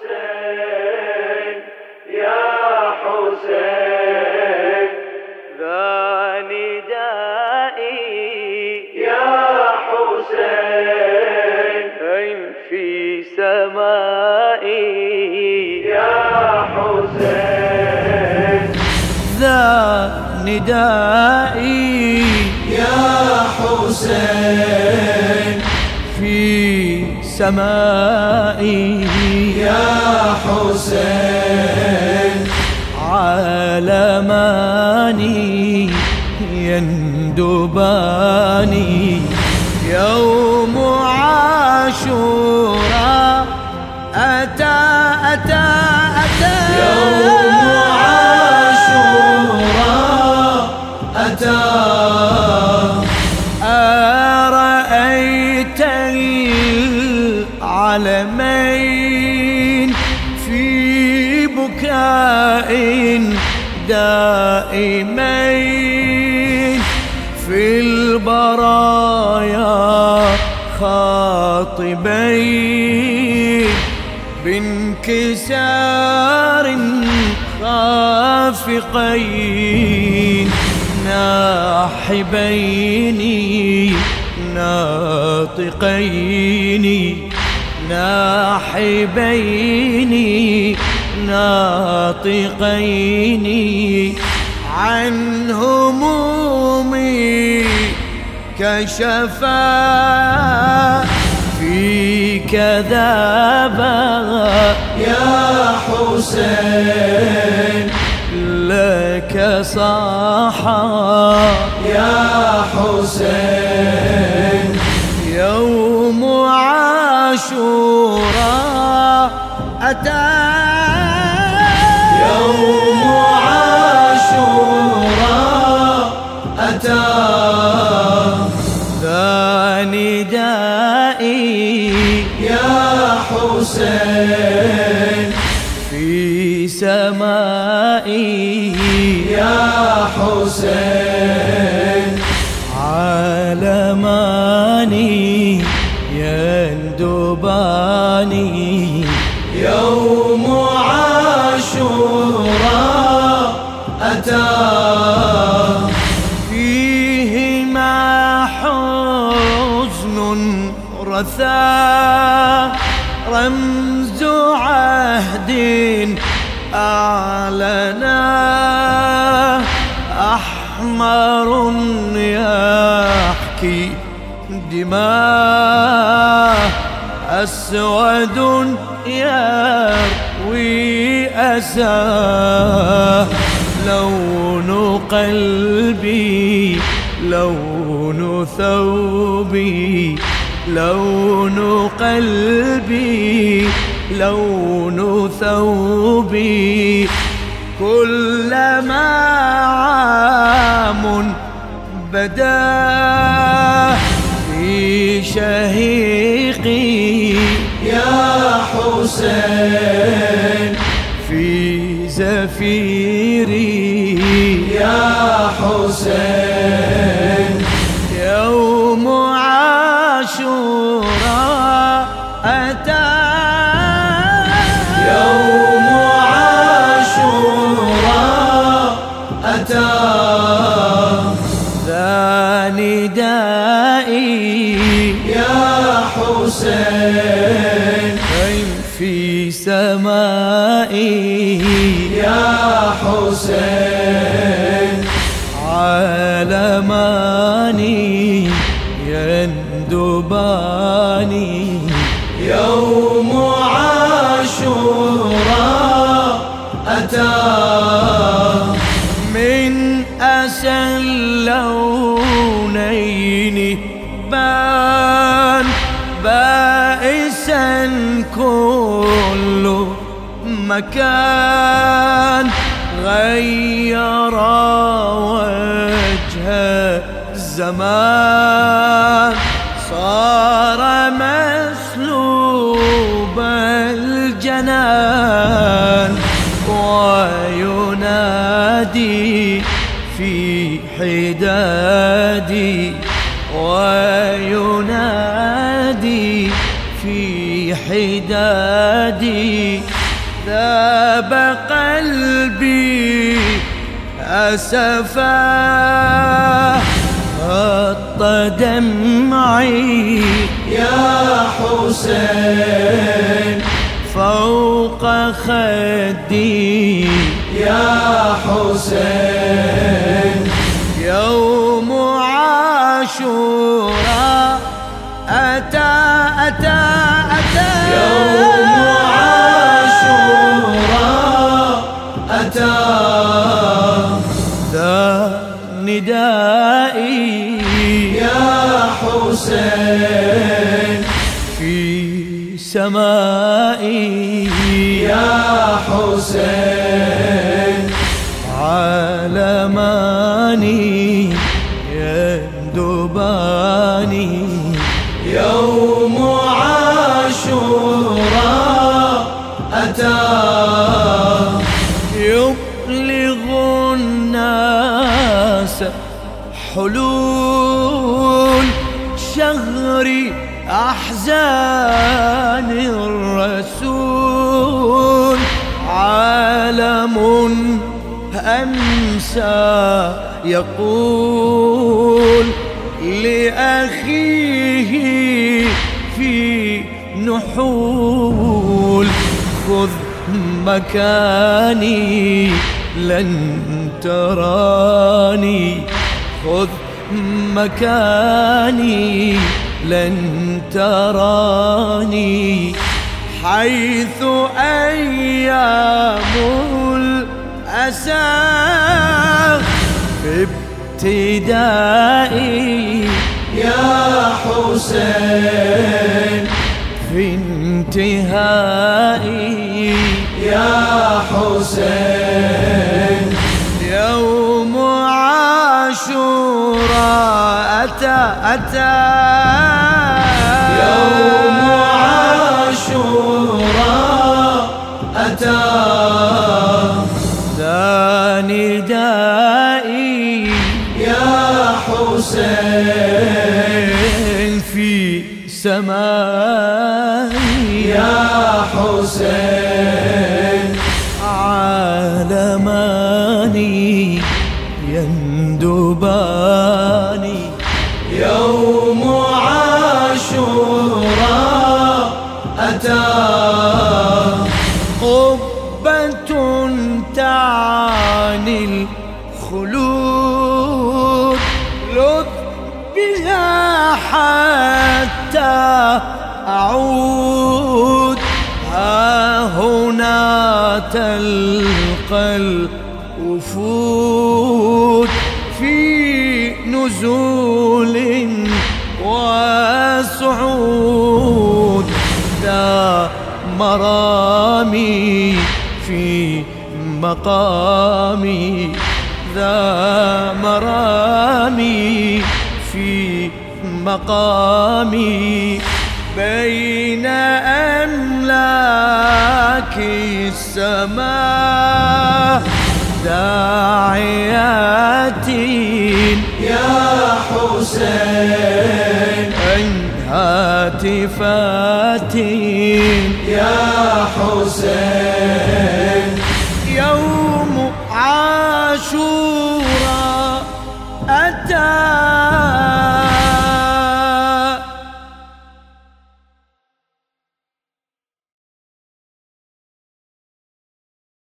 حسين يا حسين. ذا ندائي يا حسين. في سمائي. يا حسين. ذا ندائي سمائي يا حسين عالماني يندباني. يوم عاشوراء أتى أتى أتى. يوم عاشوراء أتى. دائمين في البرايا خاطبين بانكسار خافقين ناحبين ناطقين ناحبين ناطقين عن همومي كشفا فيك ذابا. يا حسين لك صاحا. يا حسين يوم عاشوراء أتى يوم عاشوراء أتى. ذا ندائي يا حسين. في سمائي رثى رمز عهد أعلنا. أحمر يحكي دماء. أسود يروي أساه لون قلبي لون ثوبي. لون قلبي لون ثوبي. كلما عام بدا في شهيقي. يا حسين في زفيري. يا حسين يوم حسين. في سمائي يا حسين؟ عالماني يندباني كل مكان غير وجه الزمان. صار مسلوب الجنان وينادي في حدادي وينادي في الحداد ذاب قلبي أسفا. خط دمعي يا حسين فوق خدي يا حسين. يوم عاشوراء حسين. في سمائي يا حسين. عالماني يندباني. يوم عاشوراء أتى. يبلغ الناس حلول أحزان الرسول عالم أمسى يقول لأخيه في نحول خذ مكاني لن تراني خذ مكاني لن تراني حيث أيام الأسى في ابتدائي يا حسين في انتهائي يا حسين. أتى يوم عاشوراء أتى. ذا ندائي يا حسين في سمائي يا حسين عالماني حتى أعود. ها هنا تلقى الوفود في نزول وصعود. ذا مرامي في مقامي. ذا مرامي مقامي بين أملاك السماء داعيات يا حسين هاتفات يا حسين.